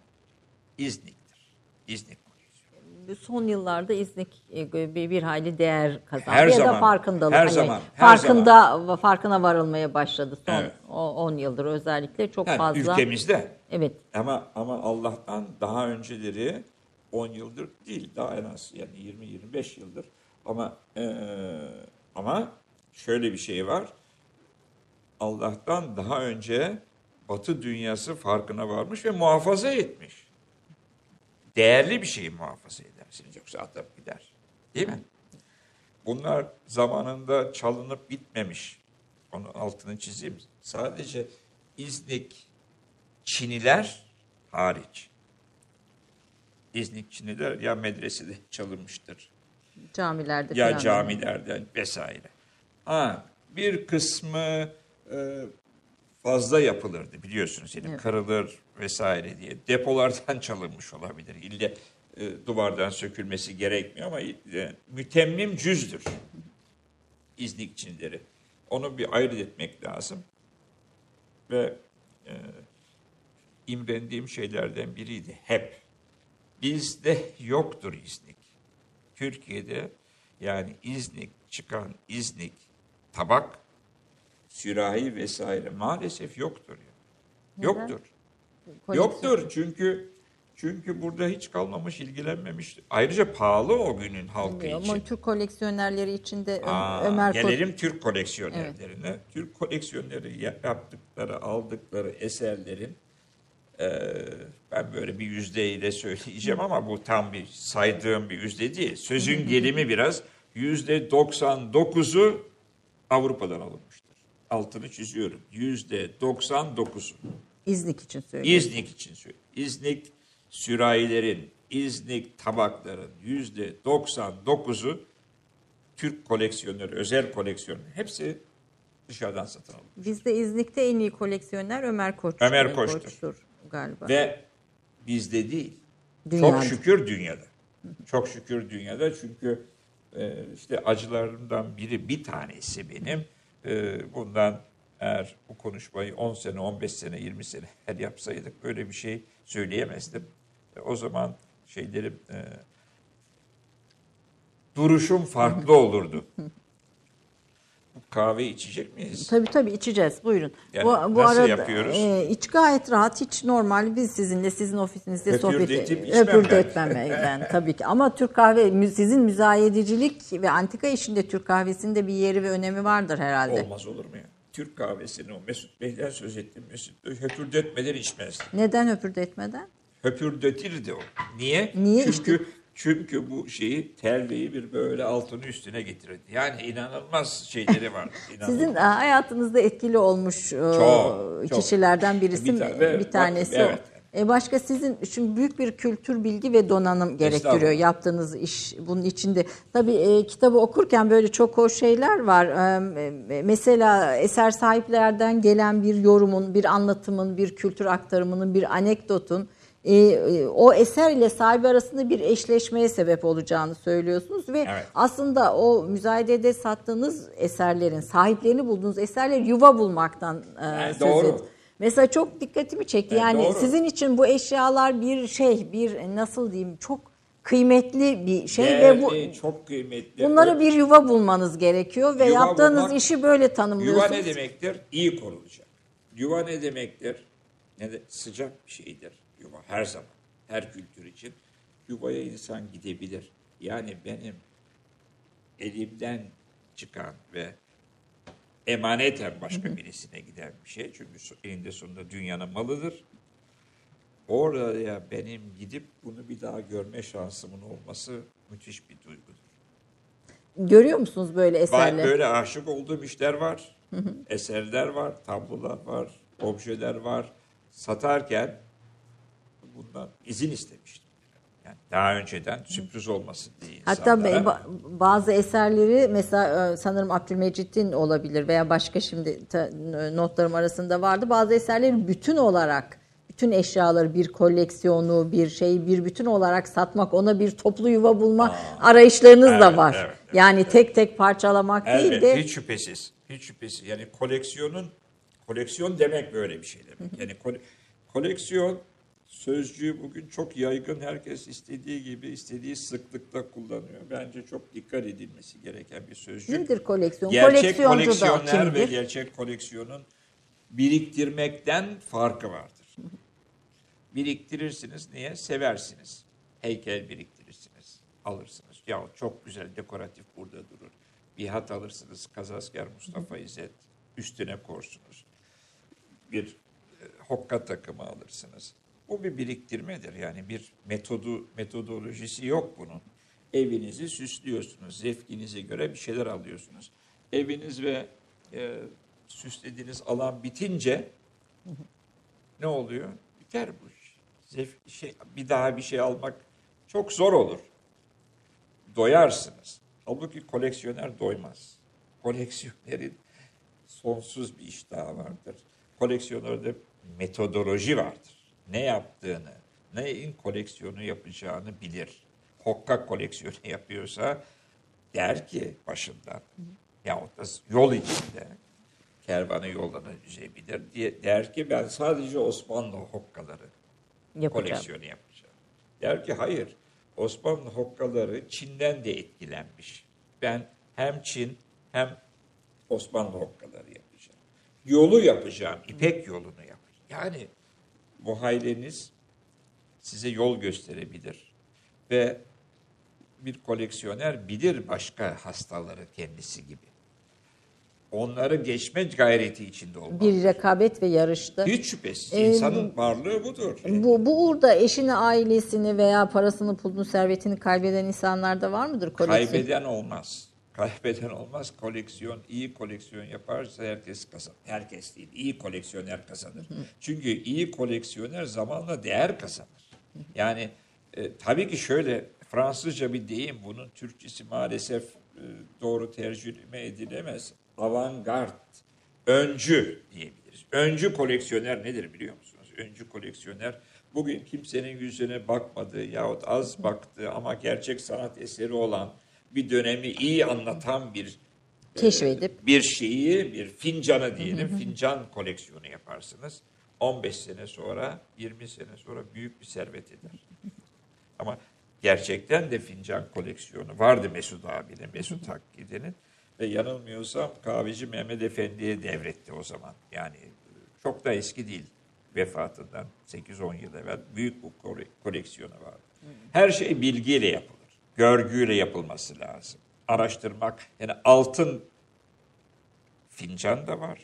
[SPEAKER 3] İznik'tir. İznik
[SPEAKER 2] son yıllarda İznik e, bir, bir hayli değer kazandı
[SPEAKER 3] her
[SPEAKER 2] ya
[SPEAKER 3] zaman,
[SPEAKER 2] da farkındalık.
[SPEAKER 3] Her
[SPEAKER 2] hani
[SPEAKER 3] zaman. Her
[SPEAKER 2] farkında
[SPEAKER 3] zaman.
[SPEAKER 2] farkına varılmaya başladı son
[SPEAKER 3] evet.
[SPEAKER 2] 10 yıldır özellikle çok
[SPEAKER 3] yani
[SPEAKER 2] fazla.
[SPEAKER 3] Ülkemizde.
[SPEAKER 2] Evet.
[SPEAKER 3] Ama ama Allah'tan daha önceleri 10 yıldır değil daha en az yani 20 25 yıldır ama e, ama şöyle bir şey var. Allah'tan daha önce Batı dünyası farkına varmış ve muhafaza etmiş. Değerli bir şeyi muhafaza edersiniz yoksa atıp gider. Değil mi? Bunlar zamanında çalınıp bitmemiş. Onun altını çizeyim. Sadece İznik Çiniler hariç. İznik Çiniler ya medresede çalınmıştır.
[SPEAKER 2] Camilerde
[SPEAKER 3] Ya camilerden vesaire. Ha, bir kısmı e, fazla yapılırdı biliyorsunuz. Yani evet. kırılır vesaire diye. Depolardan <laughs> çalınmış olabilir. İlle e, duvardan sökülmesi gerekmiyor ama e, mütemmim cüzdür. İznik Çinleri. Onu bir ayırt etmek lazım. Ve e, imrendiğim şeylerden biriydi. Hep. Bizde yoktur İznik. Türkiye'de yani İznik çıkan İznik tabak, sürahi vesaire maalesef yoktur. Yani. Yoktur. Yoktur çünkü çünkü burada hiç kalmamış, ilgilenmemiş. Ayrıca pahalı o günün halkı Bilmiyorum, için. Ama
[SPEAKER 2] Türk koleksiyonerleri için de Aa, Ömer
[SPEAKER 3] Gelelim Kod... Türk koleksiyonerlerine. Evet. Türk koleksiyoneri yaptıkları, aldıkları eserlerin e, ben böyle bir yüzdeyle söyleyeceğim ama bu tam bir saydığım bir yüzde değil. Sözün gelimi biraz yüzde 99'u Avrupa'dan alınmıştır. Altını çiziyorum. Yüzde 99'u.
[SPEAKER 2] İznik için söylüyorum.
[SPEAKER 3] İznik için söylüyorum. İznik sürahilerin, İznik tabakların yüzde 99'u Türk koleksiyonları, özel koleksiyonları hepsi dışarıdan satın alıyor.
[SPEAKER 2] Bizde İznik'te en iyi koleksiyoner Ömer Koç.
[SPEAKER 3] Ömer Koç'tur.
[SPEAKER 2] Koç'tur galiba.
[SPEAKER 3] Ve bizde değil.
[SPEAKER 2] Dünyada.
[SPEAKER 3] Çok şükür dünyada. Çok şükür dünyada çünkü e, işte acılarımdan biri bir tanesi benim. E, bundan eğer bu konuşmayı 10 sene, 15 sene, 20 sene <laughs> her yapsaydık böyle bir şey söyleyemezdim. O zaman şeylerim e, duruşum farklı olurdu. <laughs> Kahve içecek miyiz?
[SPEAKER 2] Tabii tabii içeceğiz. Buyurun.
[SPEAKER 3] Yani
[SPEAKER 2] bu bu
[SPEAKER 3] nasıl
[SPEAKER 2] arada
[SPEAKER 3] yapıyoruz?
[SPEAKER 2] e, iç gayet rahat, hiç normal. Biz sizinle sizin ofisinizde sohbet
[SPEAKER 3] Höpürdetip içmem
[SPEAKER 2] höpürdetmemeden tabii ki. Ama Türk kahve sizin müzayedecilik ve antika işinde Türk kahvesinde bir yeri ve önemi vardır herhalde.
[SPEAKER 3] Olmaz olur mu ya? Türk kahvesini o Mesut Bey'den söz ettim. Mesut Bey höpürdetmeden içmez.
[SPEAKER 2] Neden höpürdetmeden?
[SPEAKER 3] Höpürdetirdi o. Niye?
[SPEAKER 2] Niye
[SPEAKER 3] Çünkü çünkü bu şeyi terliği bir böyle altını üstüne getirirdi. Yani inanılmaz şeyleri. <laughs> İnanılmaz.
[SPEAKER 2] Sizin e, hayatınızda etkili olmuş e,
[SPEAKER 3] Çok, çok.
[SPEAKER 2] kişilerden birisi
[SPEAKER 3] Bir tane-
[SPEAKER 2] bir tanesi
[SPEAKER 3] evet.
[SPEAKER 2] o. E başka sizin şimdi büyük bir kültür bilgi ve donanım gerektiriyor yaptığınız iş bunun içinde. Tabii e, kitabı okurken böyle çok hoş şeyler var. E, e, mesela eser sahiplerden gelen bir yorumun, bir anlatımın, bir kültür aktarımının, bir anekdotun e, e, o eser ile sahibi arasında bir eşleşmeye sebep olacağını söylüyorsunuz ve
[SPEAKER 3] Evet.
[SPEAKER 2] aslında o müzayedede sattığınız eserlerin, sahiplerini bulduğunuz eserler yuva bulmaktan e,
[SPEAKER 3] Yani
[SPEAKER 2] söz
[SPEAKER 3] doğru.
[SPEAKER 2] ediyor. Mesela çok dikkatimi çekti.
[SPEAKER 3] Yani
[SPEAKER 2] Yani
[SPEAKER 3] doğru.
[SPEAKER 2] sizin için bu eşyalar bir şey, bir nasıl diyeyim çok kıymetli bir şey
[SPEAKER 3] Değerli,
[SPEAKER 2] ve bu
[SPEAKER 3] çok kıymetli.
[SPEAKER 2] bunları bir yuva bulmanız gerekiyor ve
[SPEAKER 3] Yuva
[SPEAKER 2] yaptığınız
[SPEAKER 3] bulmak-
[SPEAKER 2] işi böyle
[SPEAKER 3] Yuva
[SPEAKER 2] tanımlıyorsunuz.
[SPEAKER 3] ne demektir? İyi korunacak. Yuva ne demektir? Ne de sıcak bir şeydir. Yuva her zaman, her kültür için. Yuvaya insan gidebilir. Yani benim elimden çıkan ve emaneten başka birisine giden bir şey. Çünkü eninde sonunda dünyanın malıdır. Oraya benim gidip bunu bir daha görme şansımın olması müthiş bir duygudur.
[SPEAKER 2] Görüyor musunuz böyle
[SPEAKER 3] Ben
[SPEAKER 2] eserleri?
[SPEAKER 3] böyle aşık olduğum işler var. Eserler var, tablolar var, objeler var. Satarken bundan izin istemiştim. Yani daha önceden sürpriz olmasın diye
[SPEAKER 2] Hatta
[SPEAKER 3] insanlara.
[SPEAKER 2] ba- bazı eserleri mesela e, sanırım Abdülmecit'in olabilir veya başka şimdi notlarım arasında vardı. Bazı eserleri bütün olarak bütün eşyaları bir koleksiyonu, bir şeyi bir bütün olarak satmak, ona bir toplu yuva bulma arayışlarınız da
[SPEAKER 3] evet,
[SPEAKER 2] var.
[SPEAKER 3] evet, evet,
[SPEAKER 2] yani tek tek parçalamak değil
[SPEAKER 3] Elbette,
[SPEAKER 2] de
[SPEAKER 3] hiç şüphesiz. Hiç şüphesiz. Yani koleksiyonun koleksiyon demek böyle bir şey demek. Yani kole- koleksiyon sözcüğü bugün çok yaygın. Herkes istediği gibi, istediği sıklıkta kullanıyor. Bence çok dikkat edilmesi gereken bir sözcük.
[SPEAKER 2] nedir koleksiyon?
[SPEAKER 3] Gerçek
[SPEAKER 2] da
[SPEAKER 3] koleksiyoner ve gerçek koleksiyonun biriktirmekten farkı vardır. Biriktirirsiniz. Niye? Seversiniz. Heykel biriktirirsiniz. Alırsınız. Ya çok güzel dekoratif burada durur. Bir hat alırsınız. Kazasker Mustafa İzzet. Üstüne korsunuz. Bir e, hokka takımı alırsınız. Bu bir biriktirmedir. Yani bir metodu metodolojisi yok bunun. Evinizi süslüyorsunuz. Zevkinize göre bir şeyler alıyorsunuz. Eviniz ve e, süslediğiniz alan bitince ne oluyor? Biter bu iş. Zevk, şey, bir daha bir şey almak çok zor olur. Doyarsınız. Halbuki koleksiyoner doymaz. Koleksiyonerin sonsuz bir iştahı vardır. Koleksiyonerde metodoloji vardır. Ne yaptığını, neyin koleksiyonu yapacağını bilir. Hokka koleksiyonu <laughs> yapıyorsa der ki başından yahut da yol içinde kervanı yoldan üzebilir diye der ki ben sadece Osmanlı hokkaları
[SPEAKER 2] Yapacağım.
[SPEAKER 3] koleksiyonu yapacağım. Der ki hayır Osmanlı hokkaları Çin'den de etkilenmiş. Ben hem Çin hem Osmanlı hokkaları yapacağım. Yolu yapacağım, İpek yolunu yapacağım. Yani muhayleniz size yol gösterebilir. Ve bir koleksiyoner bilir başka hastaları kendisi gibi. Onları geçme gayreti içinde olmalı.
[SPEAKER 2] Bir rekabet ve yarışta.
[SPEAKER 3] Hiç şüphesiz.
[SPEAKER 2] Ee,
[SPEAKER 3] İnsanın varlığı budur.
[SPEAKER 2] Bu, bu uğurda eşini, ailesini veya parasını, pulunu, servetini kaybeden insanlar da var mıdır koleksiyon?
[SPEAKER 3] Kaybeden olmaz. Kaybeden olmaz. Koleksiyon, iyi koleksiyon yaparsa herkes kazanır. Herkes değil, iyi koleksiyoner kazanır. Çünkü iyi koleksiyoner zamanla değer kazanır. Yani e, tabii ki şöyle Fransızca bir deyim bunun Türkçesi maalesef e, doğru tercüme edilemez. Avantgard öncü diyebiliriz. Öncü koleksiyoner nedir biliyor musunuz? Öncü koleksiyoner bugün kimsenin yüzüne bakmadığı yahut az baktığı ama gerçek sanat eseri olan bir dönemi iyi anlatan bir
[SPEAKER 2] keşfedip
[SPEAKER 3] bir şeyi, bir fincanı diyelim, fincan koleksiyonu yaparsınız. 15 sene sonra, 20 sene sonra büyük bir servet eder. Ama gerçekten de fincan koleksiyonu vardı Mesut abinin, Mesut Hakkı'nın. Ve yanılmıyorsam kahveci Mehmet Efendi'ye devretti o zaman. Yani çok da eski değil vefatından 8-10 yıl evvel büyük bu koleksiyonu vardı. Her şey bilgiyle yapılır. Görgüyle yapılması lazım. Araştırmak, yani altın fincan da var.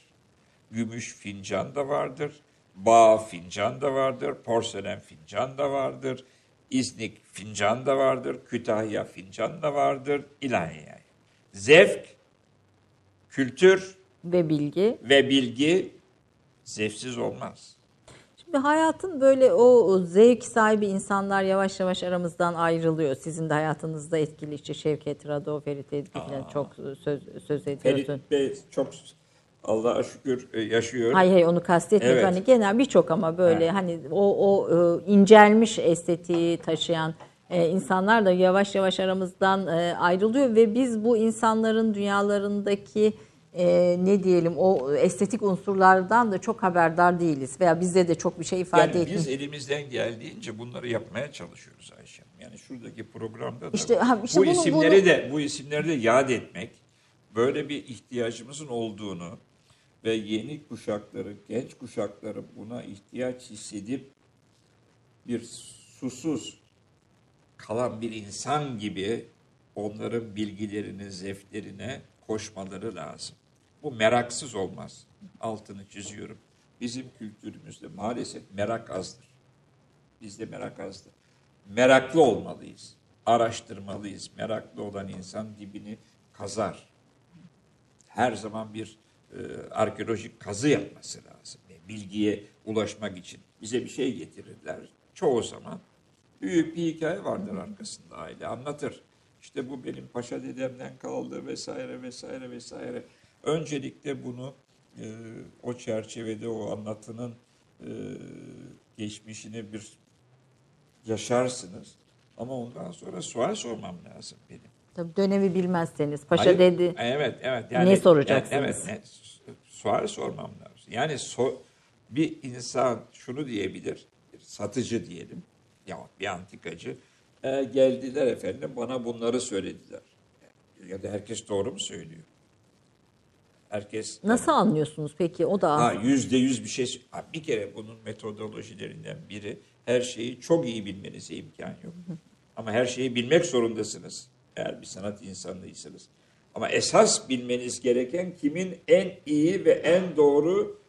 [SPEAKER 3] Gümüş fincan da vardır. Bağ fincan da vardır. Porselen fincan da vardır. İznik fincan da vardır. Kütahya fincan da vardır. İlahi Zevk, kültür
[SPEAKER 2] ve bilgi
[SPEAKER 3] ve bilgi zevksiz olmaz.
[SPEAKER 2] Şimdi hayatın böyle o zevk sahibi insanlar yavaş yavaş aramızdan ayrılıyor. Sizin de hayatınızda etkili işte Şevket Rado, Ferit Edgi falan çok söz, söz ediyorsun.
[SPEAKER 3] Ferit Bey çok Allah'a şükür e, yaşıyor.
[SPEAKER 2] Hayır hayır onu kastetmiyorum. Evet. Hani genel birçok ama böyle evet. hani o, o e, incelmiş estetiği taşıyan e, insanlar da yavaş yavaş aramızdan ayrılıyor ve biz bu insanların dünyalarındaki e, ne diyelim o estetik unsurlardan da çok haberdar değiliz veya bizde de çok bir şey ifade
[SPEAKER 3] yani
[SPEAKER 2] etmiyor.
[SPEAKER 3] Biz elimizden geldiğince bunları yapmaya çalışıyoruz Ayşe. Yani şuradaki programda da
[SPEAKER 2] işte, ha, işte
[SPEAKER 3] bu
[SPEAKER 2] bunu,
[SPEAKER 3] isimleri
[SPEAKER 2] bunu...
[SPEAKER 3] de bu isimleri de yad etmek, böyle bir ihtiyacımızın olduğunu ve yeni kuşakları, genç kuşakları buna ihtiyaç hissedip bir susuz kalan bir insan gibi onların bilgilerine, zevklerine koşmaları lazım. Bu meraksız olmaz. Altını çiziyorum. Bizim kültürümüzde maalesef merak azdır. Bizde merak azdır. Meraklı olmalıyız. Araştırmalıyız. Meraklı olan insan dibini kazar. Her zaman bir e, arkeolojik kazı yapması lazım. Bilgiye ulaşmak için bize bir şey getirirler. Çoğu zaman büyük bir hikaye vardır arkasında aile anlatır. İşte bu benim paşa dedemden kaldı vesaire vesaire vesaire. Öncelikle bunu e, o çerçevede o anlatının e, geçmişini bir yaşarsınız. Ama ondan sonra sual sormam lazım benim.
[SPEAKER 2] Tabii dönemi bilmezseniz paşa Hayır, dedi.
[SPEAKER 3] Evet evet. Yani,
[SPEAKER 2] ne soracaksınız?
[SPEAKER 3] Evet ne, sual sormam lazım. Yani so, bir insan şunu diyebilir, satıcı diyelim ya bir antikacı e, geldiler efendim bana bunları söylediler. Ya da herkes doğru mu söylüyor? Herkes
[SPEAKER 2] Nasıl yani, anlıyorsunuz peki? O da
[SPEAKER 3] ha, yüzde yüz bir şey. Ha, bir kere bunun metodolojilerinden biri her şeyi çok iyi bilmenize imkan yok. Ama her şeyi bilmek zorundasınız. Eğer bir sanat insanlıysanız. Ama esas bilmeniz gereken kimin en iyi ve en doğru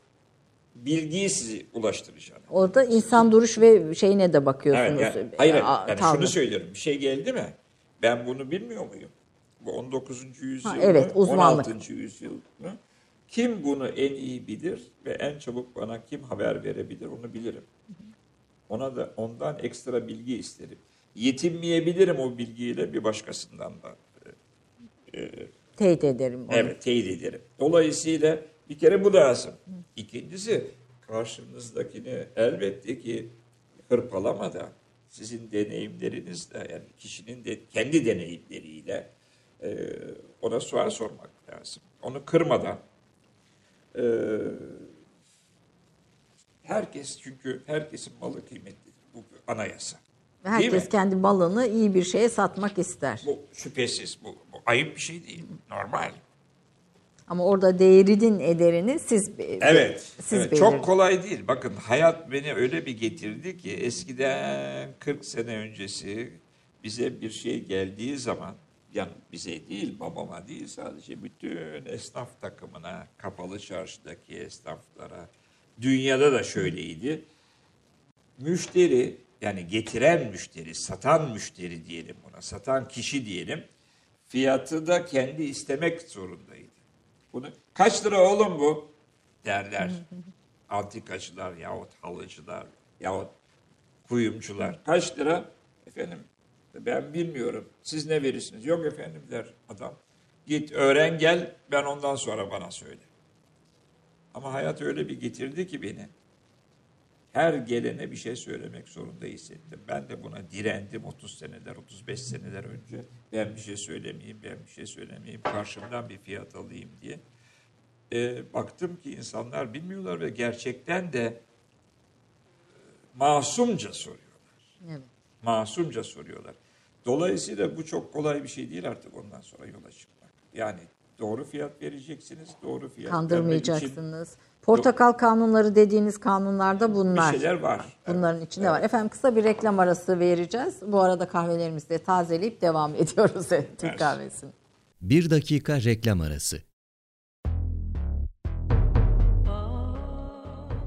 [SPEAKER 3] bilgiyi sizi ulaştıracağını.
[SPEAKER 2] Orada insan duruş ve şeyine de bakıyorsunuz.
[SPEAKER 3] Evet, yani, hayır, yani şunu söylüyorum. Bir şey geldi mi? Ben bunu bilmiyor muyum? Bu 19. yüzyıl ha, evet, uzmanlık. 16. yüzyıl mı? Kim bunu en iyi bilir ve en çabuk bana kim haber verebilir onu bilirim. Ona da ondan ekstra bilgi isterim. Yetinmeyebilirim o bilgiyle bir başkasından da.
[SPEAKER 2] E, teyit ederim.
[SPEAKER 3] Onu. Evet teyit ederim. Dolayısıyla bir kere bu lazım. İkincisi karşınızdakini elbette ki hırpalamadan sizin deneyimlerinizle yani kişinin de kendi deneyimleriyle e, ona sual sormak lazım. Onu kırmadan e, herkes çünkü herkesin malı kıymetli. Bu anayasa.
[SPEAKER 2] Herkes kendi malını iyi bir şeye satmak ister.
[SPEAKER 3] Bu şüphesiz. Bu, bu ayıp bir şey değil. Normal.
[SPEAKER 2] Ama orada değerinin ederini siz
[SPEAKER 3] Evet. Siz evet çok kolay değil. Bakın hayat beni öyle bir getirdi ki eskiden 40 sene öncesi bize bir şey geldiği zaman yani bize değil, babama değil sadece bütün esnaf takımına, kapalı çarşıdaki esnaflara, dünyada da şöyleydi. Müşteri yani getiren müşteri, satan müşteri diyelim buna, satan kişi diyelim, fiyatı da kendi istemek zorundaydı. Bunu kaç lira oğlum bu derler. <laughs> Antikacılar yahut halıcılar yahut kuyumcular. Kaç lira? Efendim ben bilmiyorum. Siz ne verirsiniz? Yok efendim der adam. Git öğren gel ben ondan sonra bana söyle. Ama hayat öyle bir getirdi ki beni. Her gelene bir şey söylemek zorunda hissettim. Ben de buna direndim 30 seneler, 35 seneler önce. Ben bir şey söylemeyeyim, ben bir şey söylemeyeyim, karşımdan bir fiyat alayım diye. Ee, baktım ki insanlar bilmiyorlar ve gerçekten de e, masumca soruyorlar.
[SPEAKER 2] Evet.
[SPEAKER 3] Masumca soruyorlar. Dolayısıyla bu çok kolay bir şey değil artık ondan sonra yola çıkmak. Yani doğru fiyat vereceksiniz, doğru fiyat vermek için
[SPEAKER 2] Kandırmayacaksınız. Portakal kanunları dediğiniz kanunlarda bunlar.
[SPEAKER 3] bir şeyler var.
[SPEAKER 2] Bunların içinde var. Efendim kısa bir reklam arası vereceğiz. Bu arada kahvelerimizi de tazeleyip devam <laughs> ediyoruz Türk
[SPEAKER 3] Evet.
[SPEAKER 2] kahvesini.
[SPEAKER 4] Bir dakika reklam arası.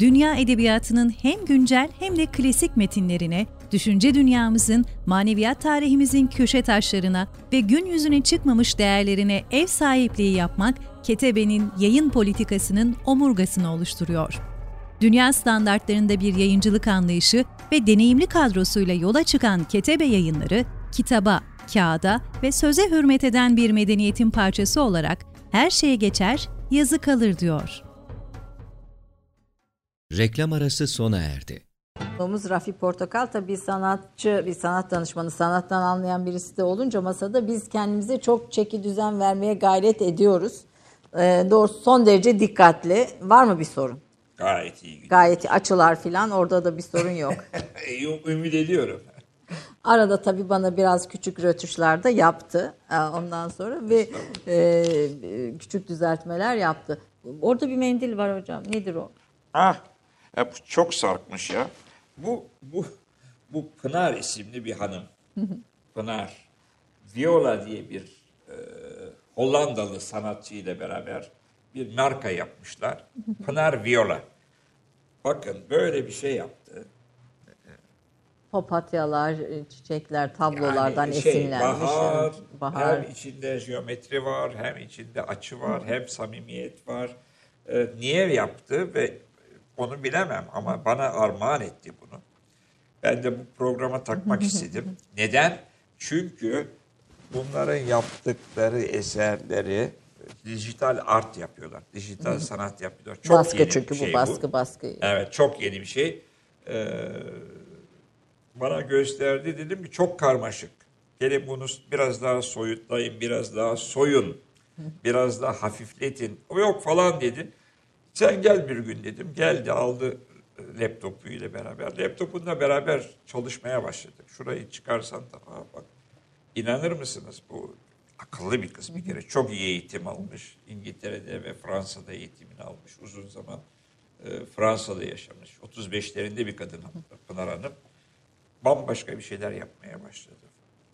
[SPEAKER 5] dünya edebiyatının hem güncel hem de klasik metinlerine, düşünce dünyamızın, maneviyat tarihimizin köşe taşlarına ve gün yüzüne çıkmamış değerlerine ev sahipliği yapmak, Ketebe'nin yayın politikasının omurgasını oluşturuyor. Dünya standartlarında bir yayıncılık anlayışı ve deneyimli kadrosuyla yola çıkan Ketebe yayınları, kitaba, kağıda ve söze hürmet eden bir medeniyetin parçası olarak her şeye geçer, yazı kalır diyor.
[SPEAKER 4] Reklam arası sona erdi.
[SPEAKER 2] Konuğumuz Rafi Portakal tabii sanatçı, bir sanat danışmanı, sanattan anlayan birisi de olunca masada biz kendimize çok çeki düzen vermeye gayret ediyoruz. Ee, doğrusu son derece dikkatli. Var mı bir sorun?
[SPEAKER 3] Gayet iyi gidiyor.
[SPEAKER 2] Gayet açılar filan orada da bir sorun yok. <laughs>
[SPEAKER 3] E, Ümit ediyorum.
[SPEAKER 2] Arada tabii bana biraz küçük rötuşlar da yaptı e, ondan sonra ve e, e, küçük düzeltmeler yaptı. Orada bir mendil var hocam. Nedir o?
[SPEAKER 3] Ah, ya bu çok sarkmış ya. Bu bu bu Pınar isimli bir hanım. Pınar. Viola diye bir e, Hollandalı sanatçı ile beraber bir marka yapmışlar. Pınar Viola. Bakın böyle bir şey yaptı.
[SPEAKER 2] Papatyalar, e, çiçekler, tablolardan
[SPEAKER 3] Yani şey,
[SPEAKER 2] esinlenmiş.
[SPEAKER 3] bahar,
[SPEAKER 2] bahar.
[SPEAKER 3] hem içinde geometri var, hem içinde açı var, hem samimiyet var. Ee, niye yaptı ve onu bilemem ama bana armağan etti bunu. Ben de bu programa takmak <laughs> istedim. Neden? Çünkü bunların yaptıkları eserleri dijital art yapıyorlar. Dijital sanat yapıyorlar. Çok
[SPEAKER 2] baskı
[SPEAKER 3] yeni bir
[SPEAKER 2] çünkü
[SPEAKER 3] şey
[SPEAKER 2] bu baskı baskı.
[SPEAKER 3] Evet çok yeni bir şey. Ee, bana gösterdi dedim ki çok karmaşık. Gelin bunu biraz daha soyutlayın, biraz daha soyun, biraz daha hafifletin. O yok falan dedi. Sen gel bir gün dedim. Geldi aldı laptopuyla beraber. Laptopunda beraber çalışmaya başladık. Şurayı çıkarsan da aa bak inanır mısınız bu akıllı bir kız bir kere. Çok iyi eğitim almış. İngiltere'de ve Fransa'da eğitimini almış. Uzun zaman e, Fransa'da yaşamış. 35'lerinde bir kadın Pınar Hanım. Bambaşka bir şeyler yapmaya başladı.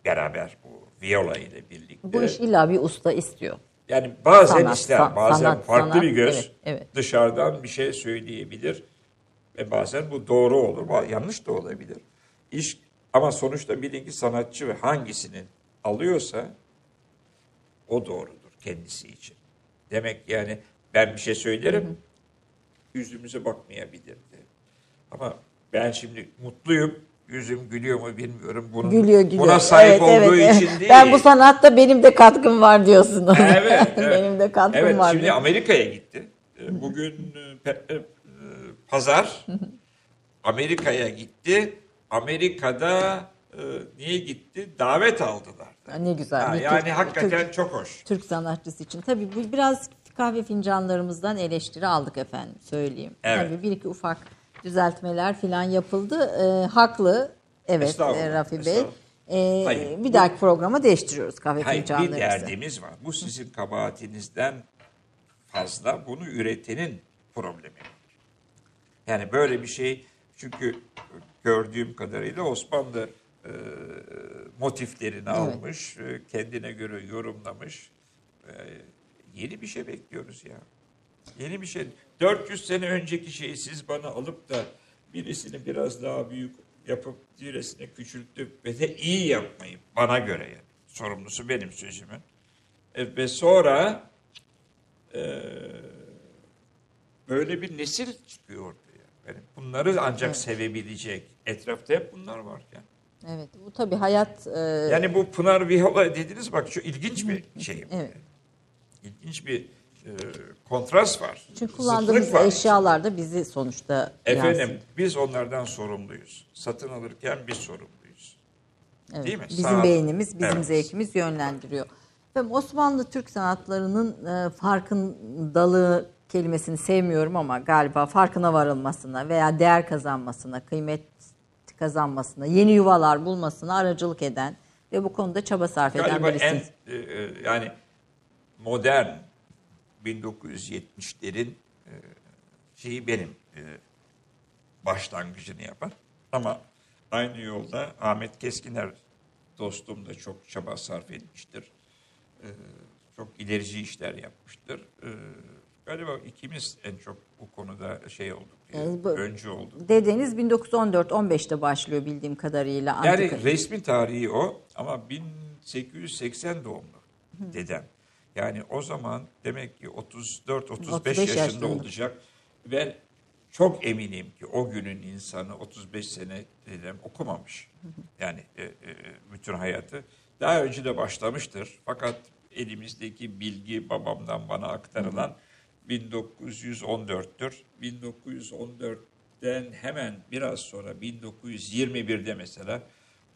[SPEAKER 3] Beraber bu viola ile birlikte.
[SPEAKER 2] Bu iş illa bir usta istiyor.
[SPEAKER 3] Yani bazen
[SPEAKER 2] Sanat,
[SPEAKER 3] ister,
[SPEAKER 2] san-
[SPEAKER 3] bazen
[SPEAKER 2] sanat,
[SPEAKER 3] farklı
[SPEAKER 2] sanat,
[SPEAKER 3] bir göz
[SPEAKER 2] evet, evet.
[SPEAKER 3] dışarıdan bir şey söyleyebilir ve bazen bu doğru olur, yanlış da olabilir. İş ama sonuçta bilin ki sanatçı ve hangisini alıyorsa o doğrudur kendisi için. Demek yani ben bir şey söylerim, yüzümüze bakmayabilirdi. Ama ben şimdi mutluyum, yüzüm gülüyor mu bilmiyorum. Bunun,
[SPEAKER 2] Gülüyor gülüyor.
[SPEAKER 3] Buna sahip
[SPEAKER 2] Evet,
[SPEAKER 3] olduğu
[SPEAKER 2] evet.
[SPEAKER 3] için değil. <laughs>
[SPEAKER 2] Ben bu sanatta benim de katkım var diyorsun.
[SPEAKER 3] Evet, <laughs> evet.
[SPEAKER 2] benim de katkım
[SPEAKER 3] evet,
[SPEAKER 2] var.
[SPEAKER 3] Şimdi. Amerika'ya gitti. Ee, Bugün e, e, pazar Amerika'ya gitti. Amerika'da e, niye gitti? Davet aldılar.
[SPEAKER 2] Ha, ne güzel.
[SPEAKER 3] Ha, yani
[SPEAKER 2] Türk-
[SPEAKER 3] hakikaten
[SPEAKER 2] Türk-
[SPEAKER 3] çok hoş.
[SPEAKER 2] Türk sanatçısı için. Tabii bu biraz kahve fincanlarımızdan eleştiri aldık efendim söyleyeyim.
[SPEAKER 3] Evet.
[SPEAKER 2] Tabii bir iki ufak düzeltmeler falan yapıldı. Ee, haklı. Evet e, Rafi Bey. Ee,
[SPEAKER 3] Hayır,
[SPEAKER 2] bir
[SPEAKER 3] bu-
[SPEAKER 2] dahaki programa değiştiriyoruz kahve
[SPEAKER 3] Hayır, bir derdimiz var. Bu sizin kabahatinizden fazla bunu üretenin problemi. Yani böyle bir şey çünkü gördüğüm kadarıyla Osmanlı e, motiflerini almış, e, kendine göre yorumlamış. E, yeni bir şey bekliyoruz ya. Yeni bir şey. 400 sene önceki şeyi siz bana alıp da birisini biraz daha büyük yapıp diğerisini küçültüp ve de iyi yapmayı bana göre yani. Sorumlusu benim sözümün. E, ve sonra e, böyle bir nesil çıkıyor ortaya. Yani bunları ancak sevebilecek. Etrafta hep bunlar varken.
[SPEAKER 2] Evet. Bu tabii hayat e,
[SPEAKER 3] Yani bu Pınar Vihala dediniz bak şu ilginç bir şey.
[SPEAKER 2] Evet.
[SPEAKER 3] İlginç bir e, kontrast var.
[SPEAKER 2] çünkü kullandığımız
[SPEAKER 3] var.
[SPEAKER 2] eşyalar da bizi sonuçta
[SPEAKER 3] Efendim
[SPEAKER 2] yansıtıyor.
[SPEAKER 3] biz onlardan sorumluyuz. Satın alırken biz sorumluyuz.
[SPEAKER 2] Evet,
[SPEAKER 3] Değil mi?
[SPEAKER 2] Bizim
[SPEAKER 3] Sanat-
[SPEAKER 2] beynimiz, bizim
[SPEAKER 3] Evet.
[SPEAKER 2] zevkimiz yönlendiriyor. Efendim Osmanlı Türk sanatlarının e, farkındalığı kelimesini sevmiyorum ama galiba farkına varılmasına veya değer kazanmasına, kıymet kazanmasına, yeni yuvalar bulmasına aracılık eden ve bu konuda çaba sarf eden
[SPEAKER 3] Galiba en
[SPEAKER 2] birisiniz.
[SPEAKER 3] e, e, yani modern 1970'lerin e, şeyi benim e, başlangıcını yapan. Ama aynı yolda Ahmet Keskiner dostum da çok çaba sarf etmiştir. E, çok ilerici işler yapmıştır. E, galiba ikimiz en çok bu konuda şey olduk. e,
[SPEAKER 2] Yani bu-
[SPEAKER 3] öncü olduk.
[SPEAKER 2] Dedeniz 1914-15'te başlıyor bildiğim kadarıyla.
[SPEAKER 3] Yani
[SPEAKER 2] antika-
[SPEAKER 3] resmi tarihi o ama 1880 doğumlu dedem. Yani o zaman demek ki 34-35
[SPEAKER 2] 35
[SPEAKER 3] yaşında
[SPEAKER 2] yaşlarında.
[SPEAKER 3] olacak ve çok eminim ki o günün insanı 35 sene dedem okumamış. Yani e, e, bütün hayatı. Daha önce de başlamıştır. Fakat elimizdeki bilgi babamdan bana aktarılan 1914'tür. 1914'ten hemen biraz sonra 1921'de mesela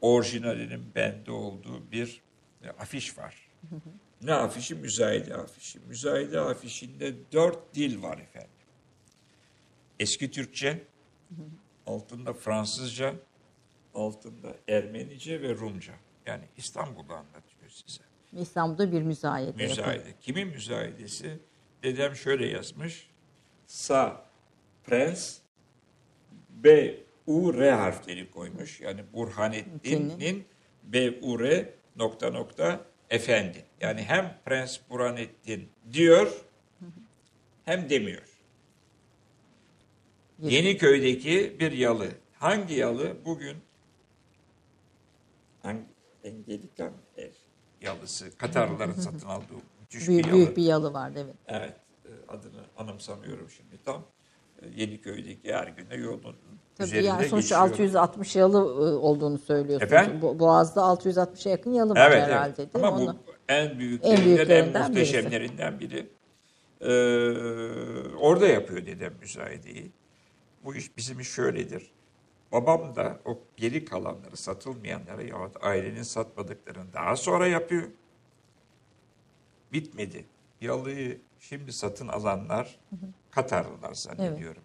[SPEAKER 3] orijinalinin bende olduğu bir e, afiş var. Ne afişi? Müzayede afişi. Müzayede afişinde dört dil var efendim. Eski Türkçe, altında Fransızca, altında Ermenice ve Rumca. Yani İstanbul'u anlatıyor size.
[SPEAKER 2] İstanbul'da bir müzayede.
[SPEAKER 3] Müzayede. Kimin müzayedesi? Dedem şöyle yazmış. Sa, prens, B, U, R harfleri koymuş. Yani Burhanettin'in B, U, R nokta nokta efendi. Yani hem Prens Burhanettin diyor hem demiyor. Yeniköy'deki bir yalı. Hangi yalı? Bugün hangi Angelikan ev yalısı. Katarlıların satın aldığı müthiş
[SPEAKER 2] Büyük,
[SPEAKER 3] bir yalı.
[SPEAKER 2] büyük bir yalı vardı evet.
[SPEAKER 3] Evet, e, adını anımsamıyorum şimdi tam. E, Yeniköy'deki her günde yolun
[SPEAKER 2] Tabii
[SPEAKER 3] üzerinde
[SPEAKER 2] yani sonuçta
[SPEAKER 3] geçiyor.
[SPEAKER 2] 660 yalı e, olduğunu söylüyorsunuz.
[SPEAKER 3] Efendim?
[SPEAKER 2] Boğaz'da 660'a yakın yalı var
[SPEAKER 3] Evet,
[SPEAKER 2] herhalde
[SPEAKER 3] evet.
[SPEAKER 2] değil
[SPEAKER 3] Ama
[SPEAKER 2] mi?
[SPEAKER 3] bu
[SPEAKER 2] Onu-
[SPEAKER 3] en büyüklerinden, en,
[SPEAKER 2] büyüklerinden
[SPEAKER 3] muhteşemlerinden biri. Ee, orada yapıyor dedem müzayedeyi. Bu iş bizim iş şöyledir. Babam da o geri kalanları satılmayanları yahut ailenin satmadıklarını daha sonra yapıyor. Bitmedi. Yalıyı şimdi satın alanlar Katarlılar zannediyorum.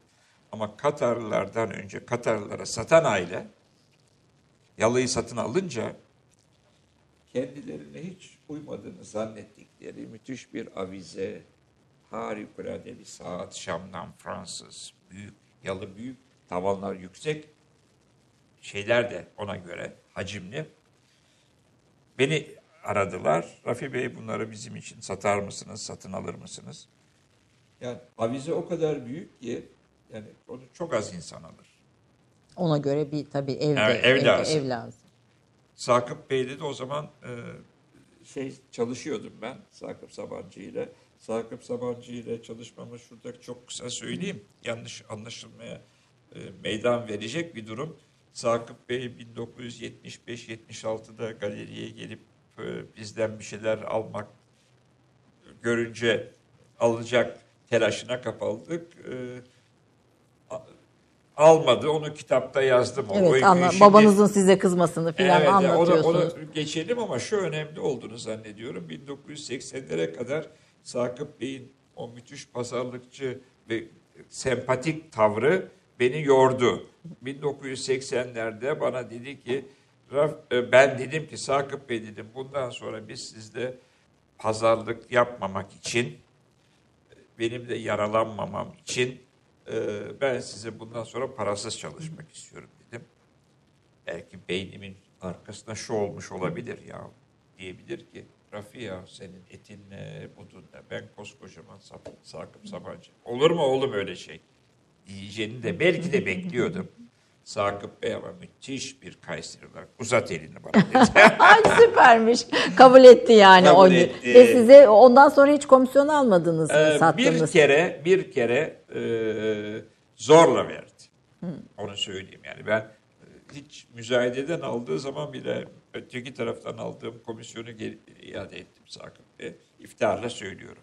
[SPEAKER 3] Ama Katarlılardan önce Katarlılara satan aile yalıyı satın alınca kendilerine hiç uymadığını zannettikleri müthiş bir avize, harikulade bir saat Şam'dan Fransız, büyük, yalı büyük, tavanlar yüksek, şeyler de ona göre hacimli. Beni aradılar. Rafi Bey bunları bizim için satar mısınız, satın alır mısınız? Yani avize o kadar büyük ki yani onu çok az insan alır.
[SPEAKER 2] Ona göre bir tabii evde,
[SPEAKER 3] Evet, ev
[SPEAKER 2] evde-
[SPEAKER 3] lazım.
[SPEAKER 2] ev lazım.
[SPEAKER 3] Sakıp Bey'de de o zaman e, şey çalışıyordum ben Sakıp Sabancı ile. Sakıp Sabancı ile çalışmamı şurada çok kısa söyleyeyim. Yanlış anlaşılmaya e, meydan verecek bir durum. Sakıp Bey 1975-76'da galeriye gelip e, bizden bir şeyler almak görünce alacak telaşına kapıldık. E, almadı. Onu kitapta yazdım. O
[SPEAKER 2] Evet anla,
[SPEAKER 3] şimdi-
[SPEAKER 2] babanızın size kızmasını filan
[SPEAKER 3] Evet, onu,
[SPEAKER 2] anlatıyorsunuz.
[SPEAKER 3] onu geçelim ama şu önemli olduğunu zannediyorum. 1980'lere kadar Sakıp Bey'in o müthiş pazarlıkçı ve sempatik tavrı beni yordu. 1980'lerde bana dedi ki "Raf- e, ben dedim ki Sakıp Bey dedim bundan sonra biz sizde pazarlık yapmamak için benim de yaralanmamam için e, ben size bundan sonra parasız çalışmak istiyorum dedim. Belki beynimin arkasında şu olmuş olabilir ya diyebilir ki Rafi ya senin etin ne budun ne ben koskocaman sap, Sakıp Sabancı. Olur mu oğlum öyle şey? Diyeceğini de belki de bekliyordum. Sakıp Bey ama müthiş bir Kayseri olarak uzat elini bana dedi. <laughs>
[SPEAKER 2] Ay süpermiş. Kabul etti yani
[SPEAKER 3] Kabul
[SPEAKER 2] o
[SPEAKER 3] etti.
[SPEAKER 2] Ve size ondan sonra hiç komisyon almadınız mı
[SPEAKER 3] Ee, bir
[SPEAKER 2] sattınız?
[SPEAKER 3] kere bir kere e, zorla verdi. Onu söyleyeyim yani ben e, hiç müzayededen aldığı zaman bile öteki taraftan aldığım komisyonu geri iade ettim Sakıp Bey. İftiharla söylüyorum.